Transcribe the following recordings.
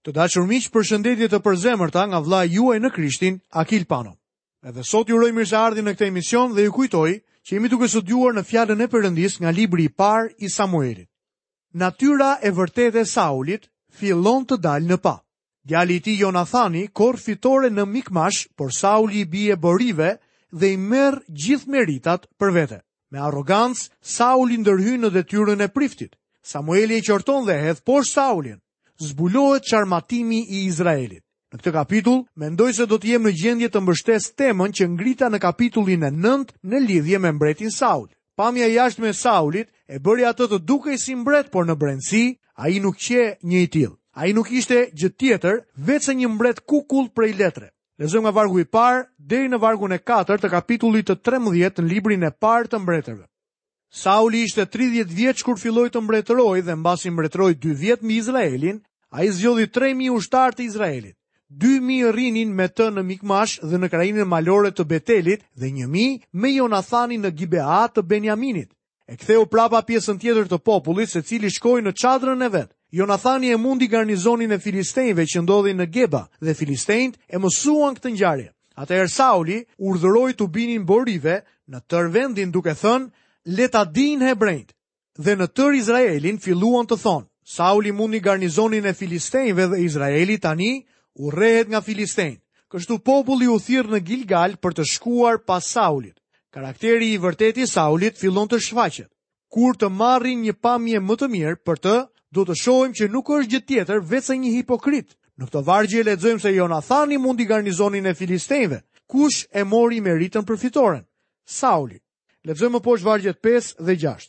Të dashur miq, përshëndetje të përzemërta nga vllai juaj në Krishtin, Akil Pano. Edhe sot ju uroj mirëseardhjen në këtë emision dhe ju kujtoj që jemi duke studiuar në fjalën e Perëndis nga libri i parë i Samuelit. Natyra e vërtetë e Saulit fillon të dalë në pah. Djali i tij Jonathani korr fitore në Mikmash, por Sauli i bie borive dhe i merr gjithë meritat për vete. Me arrogancë, Sauli ndërhyn në detyrën e priftit. Samueli e qorton dhe hedh poshtë Saulin. Zbulohet çarmatimi i Izraelit. Në këtë kapitull, mendoj se do të jem në gjendje të mbështes temën që ngrita në kapitullin e 9 në lidhje me mbretin Saul. Pamja e jashtme e Saulit e bëri atë të dukej si mbret, por në brendësi ai nuk qe një i tillë. Ai nuk ishte gjë tjetër veçse një mbret kukull prej letre. Lexojmë nga vargu i parë deri në vargun e 4 të kapitullit të 13 në librin e parë të mbretërve. Sauli ishte 30 vjeç kur filloi të mbretërojë dhe mbasi mbretëroi 2 vjet mbi Izraelin, ai zgjodhi 3000 ushtarë të Izraelit. 2000 rrinin me të në Mikmash dhe në krahinën malore të Betelit dhe 1000 me Jonathanin në Gibea të Benjaminit. E ktheu prapa pjesën tjetër të popullit, secili shkoi në çadrën e vet. Jonathani e mundi garnizonin e Filistejve që ndodhej në Geba, dhe Filistejtë e mësuan këtë ngjarje. Atëherë Sauli urdhëroi t'u binin borive në tërë vendin duke thënë, le ta dinë hebrenjtë. Dhe në tërë Izraelin filluan të thonë, Sauli mundi garnizonin e Filistejve dhe Izraeli tani urrehet nga Filistejtë. Kështu populli u thirr në Gilgal për të shkuar pas Saulit. Karakteri i vërtetë i Saulit fillon të shfaqet. Kur të marrim një pamje më të mirë për të, do të shohim që nuk është gjë tjetër veçse një hipokrit. Në këto vargje lexojmë se Jonathani mundi garnizonin e filistejve. Kush e mori meritën për fitoren? Sauli. Lexojmë më poshtë vargjet 5 dhe 6.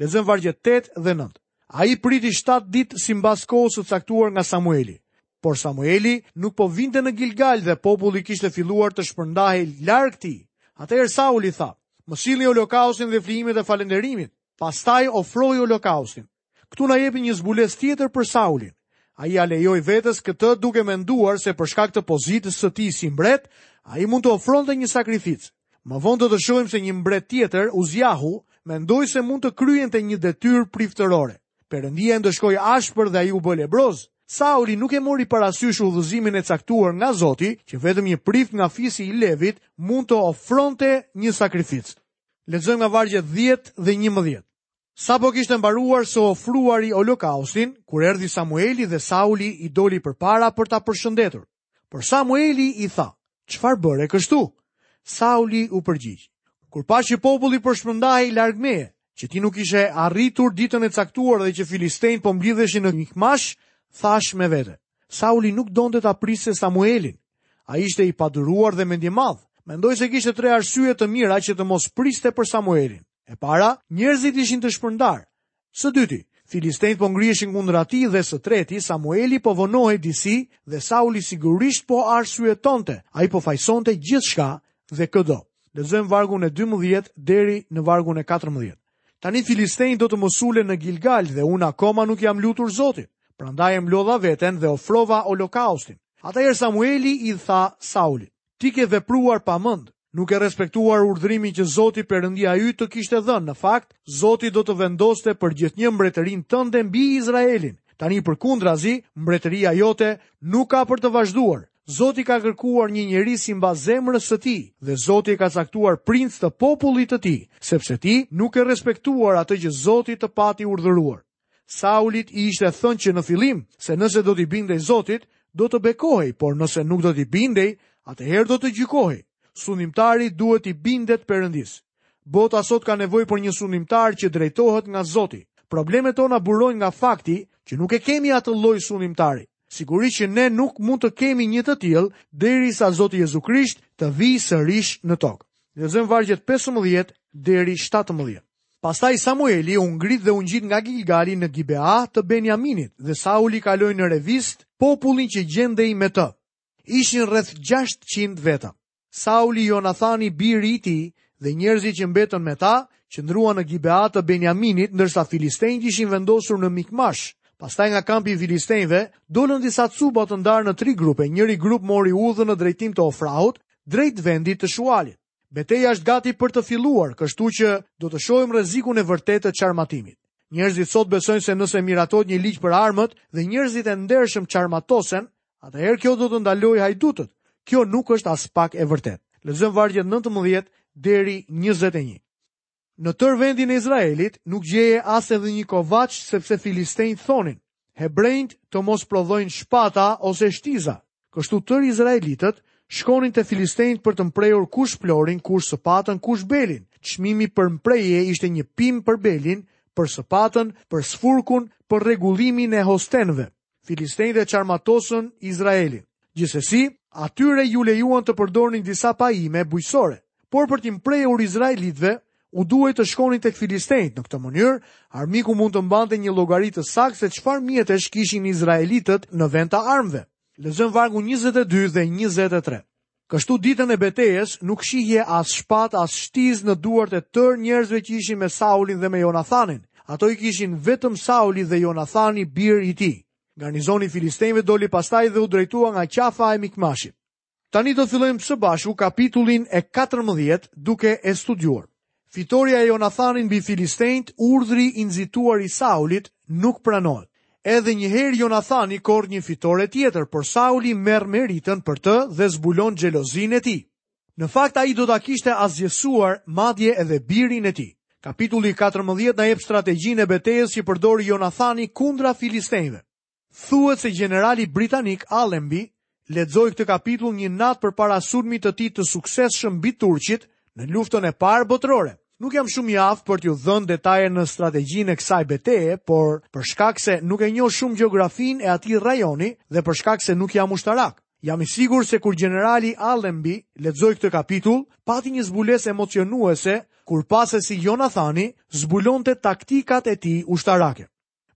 Lexojmë vargjet 8 dhe 9. Ai priti 7 ditë simbas kohës së caktuar nga Samueli. Por Samueli nuk po vinte në Gilgal dhe populli kishte filluar të shpërndahej larg tij. Atëherë Sauli tha, më sillni holokaustin dhe flijimet e falënderimit, pastaj ofroi holokaustin. Këtu na jepet një zbulesë tjetër për Saulin. Ai ia lejoi vetes këtë duke menduar se për shkak të pozitës së tij si mbret, ai mund të ofronte një sakrificë. Më vonë do të shohim se një mbret tjetër, Uzjahu, mendoi se mund të kryente një detyrë priftërore. Perëndia e ndëshkoi ashpër dhe ai u bë lebroz. Sauli nuk e mori parasysh udhëzimin e caktuar nga Zoti, që vetëm një prift nga fisi i Levit mund të ofronte një sakrificë. Lexojmë nga vargjet 10 dhe 11. Sapo kishte mbaruar së ofruari holokaustin, kur erdhi Samueli dhe Sauli i doli përpara për ta përshëndetur. Por Samueli i tha, çfarë bëre kështu? Sauli u përgjigj, kur pashë që populli po shpërndahej larg meje, që ti nuk kishe arritur ditën e caktuar dhe që filistenjtë po mblidheshin në Mikmash, thashë me vete. Sauli nuk donte ta priste Samuelin. Ai ishte i paduruar dhe mendjemadh. Mendoi se kishte tre arsye të mira që të mos priste për Samuelin. E para, njerëzit ishin të shpërndarë. Së dyti, Filistenjtë po ngriheshin kundër atij dhe së treti, Samueli po vonohej disi dhe Sauli sigurisht po arsyetonte. Ai po fajsonte gjithçka dhe këdo. Lexojmë vargun e 12 deri në vargun e 14. Tani Filistenjtë do të më sulen në Gilgal dhe unë akoma nuk i jam lutur Zotit. Prandaj e mblodha veten dhe ofrova holokaustin. Atëherë Samueli i tha Saulit, Ti ke vepruar pa mend, nuk ke respektuar urdhërimin që Zoti Perëndia yt të kishte dhënë, në fakt, Zoti do të vendoste përgjithnjë mbretërinë tënde mbi Izraelin. Tani përkundrazi, mbretëria jote nuk ka për të vazhduar. Zoti ka kërkuar një njeri simbas zemrës së tij dhe Zoti e ka caktuar princ të popullit të tij, sepse ti nuk ke respektuar atë që Zoti të pati urdhëruar. Saulit i ishte thënë që në fillim se nëse do t'i bindej Zotit, do të bekohej, por nëse nuk do t'i bindej, atëherë do të gjykohej. Sundimtari duhet t'i bindet Perëndisë. Bota sot ka nevojë për një sundimtar që drejtohet nga Zoti. Problemet tona burojnë nga fakti që nuk e kemi atë lloj sundimtari. Sigurisht që ne nuk mund të kemi një të tillë derisa Zoti Jezu Krisht të vijë sërish në tokë. Lexojmë vargjet 15 deri 17. Pastaj Samueli u ngrit dhe u ngjit nga Gilgali në Gibea të Benjaminit dhe Sauli kaloi në revistë popullin që gjendej me të. Ishin rreth 600 veta. Sauli Jonathani biri i tij dhe njerëzit që mbetën me ta qëndruan në Gibea të Benjaminit ndërsa filistenjtë ishin vendosur në Mikmash. Pastaj nga kampi i filistenjve dolën disa cuba të ndarë në tri grupe, njëri grup mori udhën në drejtim të Ofrahut, drejt vendit të Shualit. Beteja është gati për të filluar, kështu që do të shohim rrezikun e vërtetë të çarmatimit. Njerëzit sot besojnë se nëse miratohet një ligj për armët dhe njerëzit e ndershëm çarmatosen, atëherë kjo do të ndalojë hajdutët. Kjo nuk është aspak e vërtetë. Lexojmë vargjet 19 deri 21. Në tërë vendin e Izraelit nuk gjeje as edhe një kovaç sepse filistenjtë thonin, hebrenjtë të mos prodhojnë shpata ose shtiza. Kështu tërë izraelitët shkonin te filistenjtë për të mprehur kush plorin, kush sëpatën, kush belin. Çmimi për mprehje ishte një pim për belin, për sëpatën, për sfurkun, për rregullimin e hostenëve. Filistenjtë e çarmatosën Izraelin. Gjithsesi, atyre iu lejuan të përdornin disa pajime bujqësore, por për t'i mprehur izraelitëve, u duhej të shkonin tek filistenjtë. Në këtë mënyrë, armiku mund të mbante një llogari të saktë se çfarë mjetesh kishin izraelitët në vend të armëve. Lexojmë vargun 22 dhe 23. Kështu ditën e betejës nuk shihje as shpatë as shtizë në duart e tërë njerëzve që ishin me Saulin dhe me Jonathanin. Ato i kishin vetëm Sauli dhe Jonathani bir i tij. Garnizoni i filistenjve doli pastaj dhe u drejtua nga qafa e Mikmashit. Tani do të fillojmë së bashku kapitullin e 14 duke e studiuar. Fitorja e Jonathanit mbi Filistenjtë, urdhri i nxituar i Saulit, nuk pranohet. Edhe një herë Jonathani korr një fitore tjetër, por Sauli merr meritën për të dhe zbulon xhelozinë e tij. Në fakt, ai do ta kishte asgjësuar madje edhe birin e tij. Kapitulli katërmbëdhjetë na jep strategjinë e betejës që përdori Jonathani kundra filistenjve. Thuhet se gjenerali britanik Allenby lexoi këtë kapitull një natë përpara sulmit të tij të suksesshëm mbi turqit në Luftën e Parë Botërore. Nuk jam shumë i aftë për t'ju dhënë detaje në strategjinë e kësaj beteje, por për shkak se nuk e njoh shumë gjeografinë e atij rajoni dhe për shkak se nuk jam ushtarak, jam i sigurt se kur gjenerali Allenby lexoi këtë kapitull, pati një zbulesë emocionuese kur pa se si Jonathani zbulonte taktikat e tij ushtarake.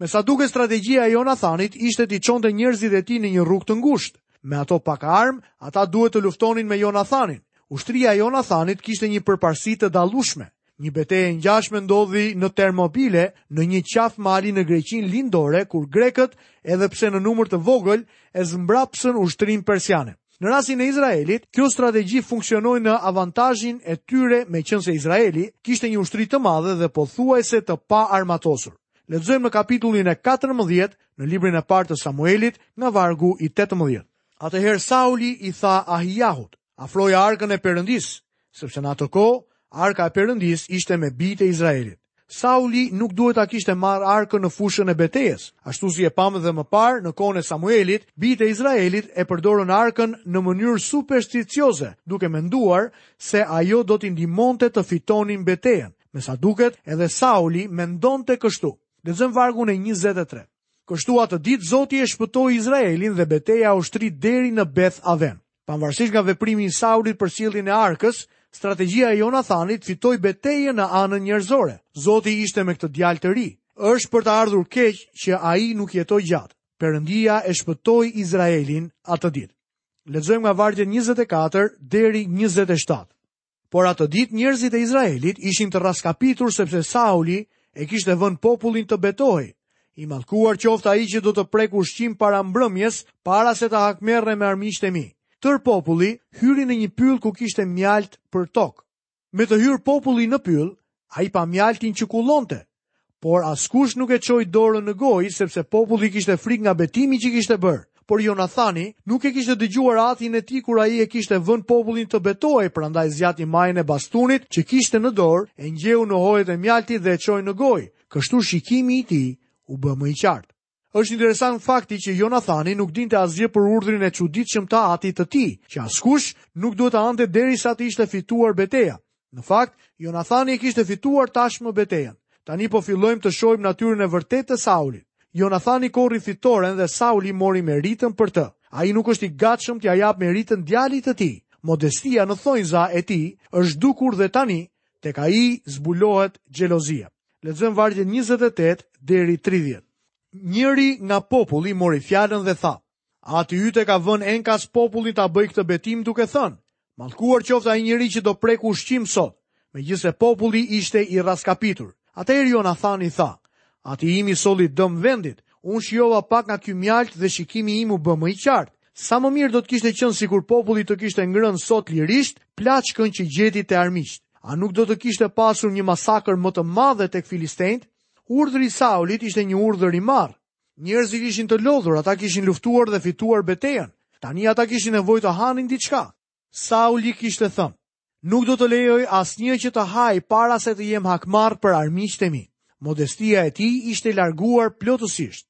Me sa duket strategjia e Jonathanit ishte t'i çonte njerëzit e tij në një rrugë të ngushtë. Me ato pak armë, ata duhet të luftonin me Jonathanin. Ushtria e Jonathanit kishte një përparësi të dallueshme. Një betejë e ngjashme ndodhi në Termopile, në një qafë mali në Greqinë lindore, kur grekët, edhe pse në numër të vogël, e zmbrapsën ushtrinë persiane. Në rastin e Izraelit, kjo strategji funksionoi në avantazhin e tyre meqenëse Izraeli kishte një ushtri të madhe dhe pothuajse të paarmatosur. Lexojmë në kapitullin e 14 në librin e parë të Samuelit nga vargu i 18. Atëherë Sauli i tha Ahijahut, afroje arkën e Perëndisë, Sepse në atë kohë, arka e Perëndisë ishte me bijtë e Izraelit. Sauli nuk duhet ta kishte marrë arkën në fushën e betejës. Ashtu si e pamë dhe më parë në kohën e Samuelit, bijtë e Izraelit e përdorën arkën në mënyrë supersticioze, duke menduar se ajo do t'i ndihmonte të fitonin betejën. Me sa duket, edhe Sauli mendonte kështu. Lexojmë vargun e 23. Kështu atë ditë Zoti e shpëtoi Izraelin dhe beteja u shtri deri në Beth Aven. Pavarësisht nga veprimi i Saulit për sjelljen e arkës, strategjia e Jonathanit fitoi betejën në anën njerëzore. Zoti ishte me këtë djalë të ri. Është për të ardhur keq që ai nuk jetoi gjatë. Perëndia e shpëtoi Izraelin atë ditë. Lexojmë nga vargjet 24 deri 27. Por atë ditë njerëzit e Izraelit ishin të rraskapitur sepse Sauli e kishte vënë popullin të betohej. I mallkuar qoftë ai që do të prekë ushqim para mbrëmjes, para se të hakmerrem me armiqtë e mi. Tërë populli hyri në një pyll ku kishte mjaltë për tokë. Me të hyrë populli në pyll, ai pa mjaltin që kullonte, Por askush nuk e çoi dorën në gojë, sepse populli kishte frikë nga betimi që kishte bërë. Por Jonathani nuk e kishte dëgjuar atin e tij kur ai e kishte vënë popullin të betohej, prandaj zgjati majën e bastunit që kishte në dorë, e ngjeu në hojët e mjaltit dhe e çoi në gojë. Kështu shikimi i tij u bë më i qartë. Është interesant fakti që Jonathani nuk dinte asgjë për urdhrin e çuditshëm të atit të tij, që askush nuk duhet të hante derisa të ishte fituar beteja. Në fakt, Jonathani e kishte fituar tashmë betejën. Tani po fillojmë të shohim natyrën e vërtetë të Saulit. Jonathani korri fitoren dhe Sauli mori meritën për të. Ai nuk është i gatshëm t'ia japë meritën djalit të tij. Modestia në thonjza e tij është zhdukur dhe tani Tek ai zbulohet xhelozia. Lexojmë vargjet 28 deri 30. Njëri nga populli mori fjalën dhe tha: Ati yt e ka vënë enkas popullin ta bëjë këtë betim duke thënë: Mallkuar qoftë ai njeri që do prekë ushqim sot. Megjithëse populli ishte i rraskapitur, Atëherë Jonathani tha, Ati im i solli dëm vendit, unë shijova pak nga ky mjaltë dhe shikimi im u bë më i qartë. Sa më mirë do të kishte qenë sikur populli të kishte ngrënë sot lirisht plaçkën që gjeti te armiqtë. A nuk do të kishte pasur një masakër më të madhe tek filistenjtë? Urdhri i Saulit ishte një urdhër i marrë. Njerëzit ishin të lodhur, ata kishin luftuar dhe fituar betejën. Tani ata kishin nevojë të hanin diçka. Sauli kishte thënë, Nuk do të lejoj asnjë që të hajë para se të jem hakmarrë për armiqtë e mi. Modestia e tij ishte larguar plotësisht.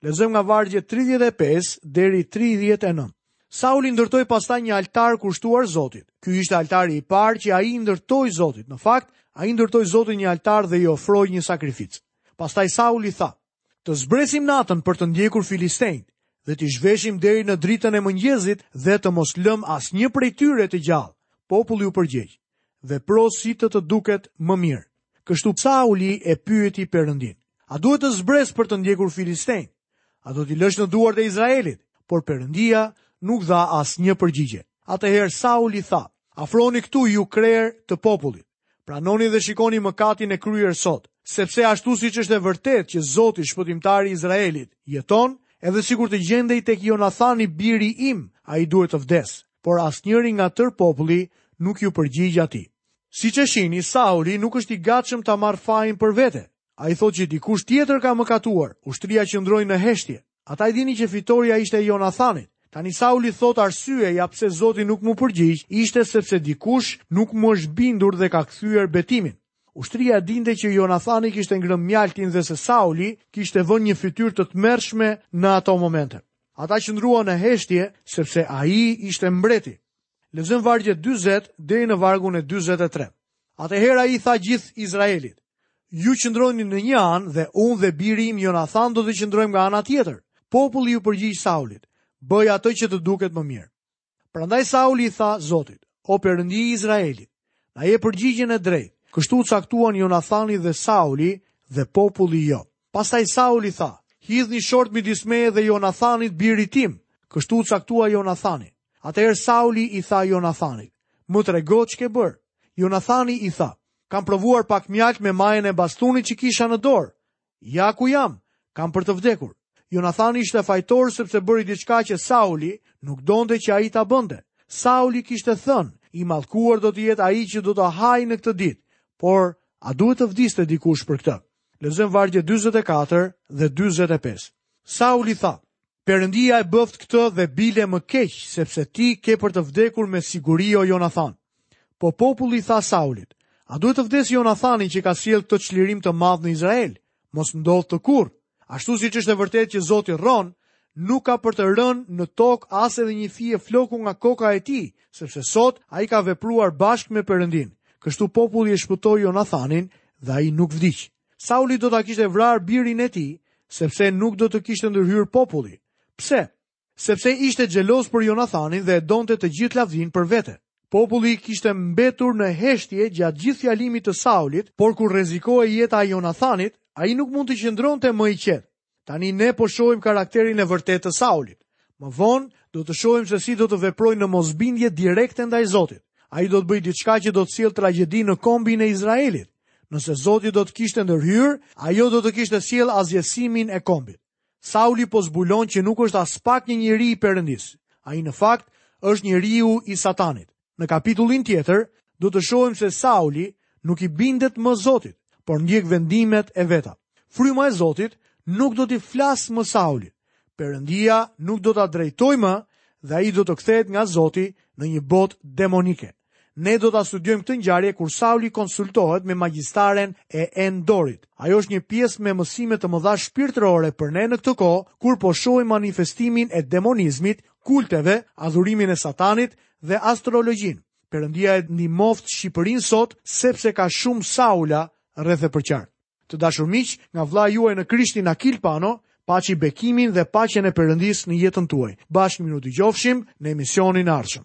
Lexojmë nga vargjet 35 deri 39. Sauli ndërtoi pastaj një altar kushtuar Zotit. Ky ishte altari i parë që ai i ndërtoi Zotit. Në fakt, ai i ndërtoi Zotit një altar dhe i ofroi një sakrificë. Pastaj Sauli tha: Të zbresim natën për të ndjekur filistenjtë dhe t'i zhveshim deri në dritën e mëngjesit dhe të mos lëmë asnjë prej tyre të gjallë. Populli u përgjigj, vepro si të të duket më mirë. Kështu Sauli e pyeti Perëndinë, a duhet të zbres për të ndjekur filistenjtë? A do t'i lëshë në duart e Izraelit? Por Perëndia nuk dha asnjë përgjigje. Atëherë Sauli tha, afrohuni këtu ju krerë të popullit. Pranoni dhe shikoni mëkatin e kryer sot, sepse ashtu siç është e vërtetë që Zoti shpëtimtari i Izraelit jeton, edhe sikur të gjendej tek Jonathani biri im, ai duhet të vdesë. Por asnjëri nga tërë populli nuk iu përgjigj atij. Siç e shihni, Sauli nuk është i gatshëm ta marrë fajin për vete. Ai thotë që dikush tjetër ka mëkatuar, ushtria qëndroi në heshtje. Ata e dinin që fitorja ishte e Jonathanit. Tani Sauli thotë arsyeja pse Zoti nuk m'u përgjigj ishte sepse dikush nuk mu është bindur dhe ka kthyer betimin. Ushtria dinte që Jonathani kishte ngrënë mjaltin dhe se Sauli kishte vënë një fytyrë të tmerrshme në ato momente. Ata qëndruan në heshtje sepse ai ishte mbreti. Lexojmë vargjet 40 deri në vargun e 43. Atëherë ai i tha gjithë Izraelit, ju qëndroni në një anë dhe unë dhe biri im Jonathan do të qëndrojmë nga ana tjetër. Populli iu përgjigj Saulit, bëj atë që të duket më mirë. Prandaj Sauli i tha Zotit, o përëndi i Izraelit, na jep përgjigjen e drejtë, kështu u caktuan Jonathani dhe Sauli dhe populli jo. Pastaj Sauli tha, Hidhni short midis meje dhe Jonathanit birit tim, kështu u caktua Jonathani. Atëherë Sauli i tha Jonathanit, Më trego ç'ke bërë. Jonathani i tha, Kam provuar pak mjaltë me majën e bastunit që kisha në dorë. Ja ku jam, kam për të vdekur. Jonathani ishte fajtor sepse bëri diçka që Sauli nuk donte që ai ta bënte. Sauli kishte thënë, i mallkuar do të jetë ai që do të hajë në këtë ditë. Por a duhet të vdiste dikush për këtë? Lexojmë vargjet 44 dhe 45. Sauli tha, Perëndia e bëftë këtë dhe bile më keq, sepse ti ke për të vdekur me siguri o Jonathan. Po populli i tha Saulit, a duhet të vdesë Jonathani që ka sjellë këtë çlirim të madh në Izrael? Mos ndodhtë kurrë. Ashtu siç është e vërtetë që Zoti rron, nuk ka për të rënë në tokë as edhe një fije floku nga koka e tij, sepse sot ai ka vepruar bashkë me Perëndinë. Kështu populli e shpëtoi Jonathanin dhe ai nuk vdiq. Sauli do ta kishte vrarë birin e tij, sepse nuk do të kishte ndërhyrë populli. Pse? Sepse ishte xheloz për Jonathanin dhe e donte të gjithë lavdinë për vete. Populli kishte mbetur në heshtje gjatë gjithë fjalimit të Saulit, por kur rrezikohej jeta e Jonathanit, ai nuk mund të qëndronte më i qetë. Tani ne po shohim karakterin e vërtetë të Saulit. Më vonë do të shohim se si do të veprojë në mosbindje direkte ndaj Zotit. Ai do të bëjë diçka që do të sjellë tragjedi në kombin e Izraelit. Nëse Zoti do të kishte ndërhyrë, ajo do të kishte sjellë asgjësimin e kombit. Sauli po zbulon që nuk është aspak një njeri i Perëndisë. Ai në fakt është njeriu i Satanit. Në kapitullin tjetër, do të shohim se Sauli nuk i bindet më Zotit, por ndjek vendimet e veta. Fryma e Zotit nuk do t'i flasë më Saulit. Perëndia nuk do ta drejtojë më dhe ai do të kthehet nga Zoti në një botë demonike. Ne do ta studiojmë këtë ngjarje kur Sauli konsultohet me magjistaren e Endorit. Ajo është një pjesë me mësime të mëdha shpirtërore për ne në këtë kohë kur po shohim manifestimin e demonizmit, kulteve, adhurimin e Satanit dhe astrologjinë. Perëndia e ndihmoftë Shqipërinë sot sepse ka shumë Saula rreth e përqark. Të dashur miq, nga vlla juaj në Krishtin Akil Pano, paçi bekimin dhe paqen e Perëndisë në jetën tuaj. Bashkë mirudëgjofshim në emisionin e ardhshëm.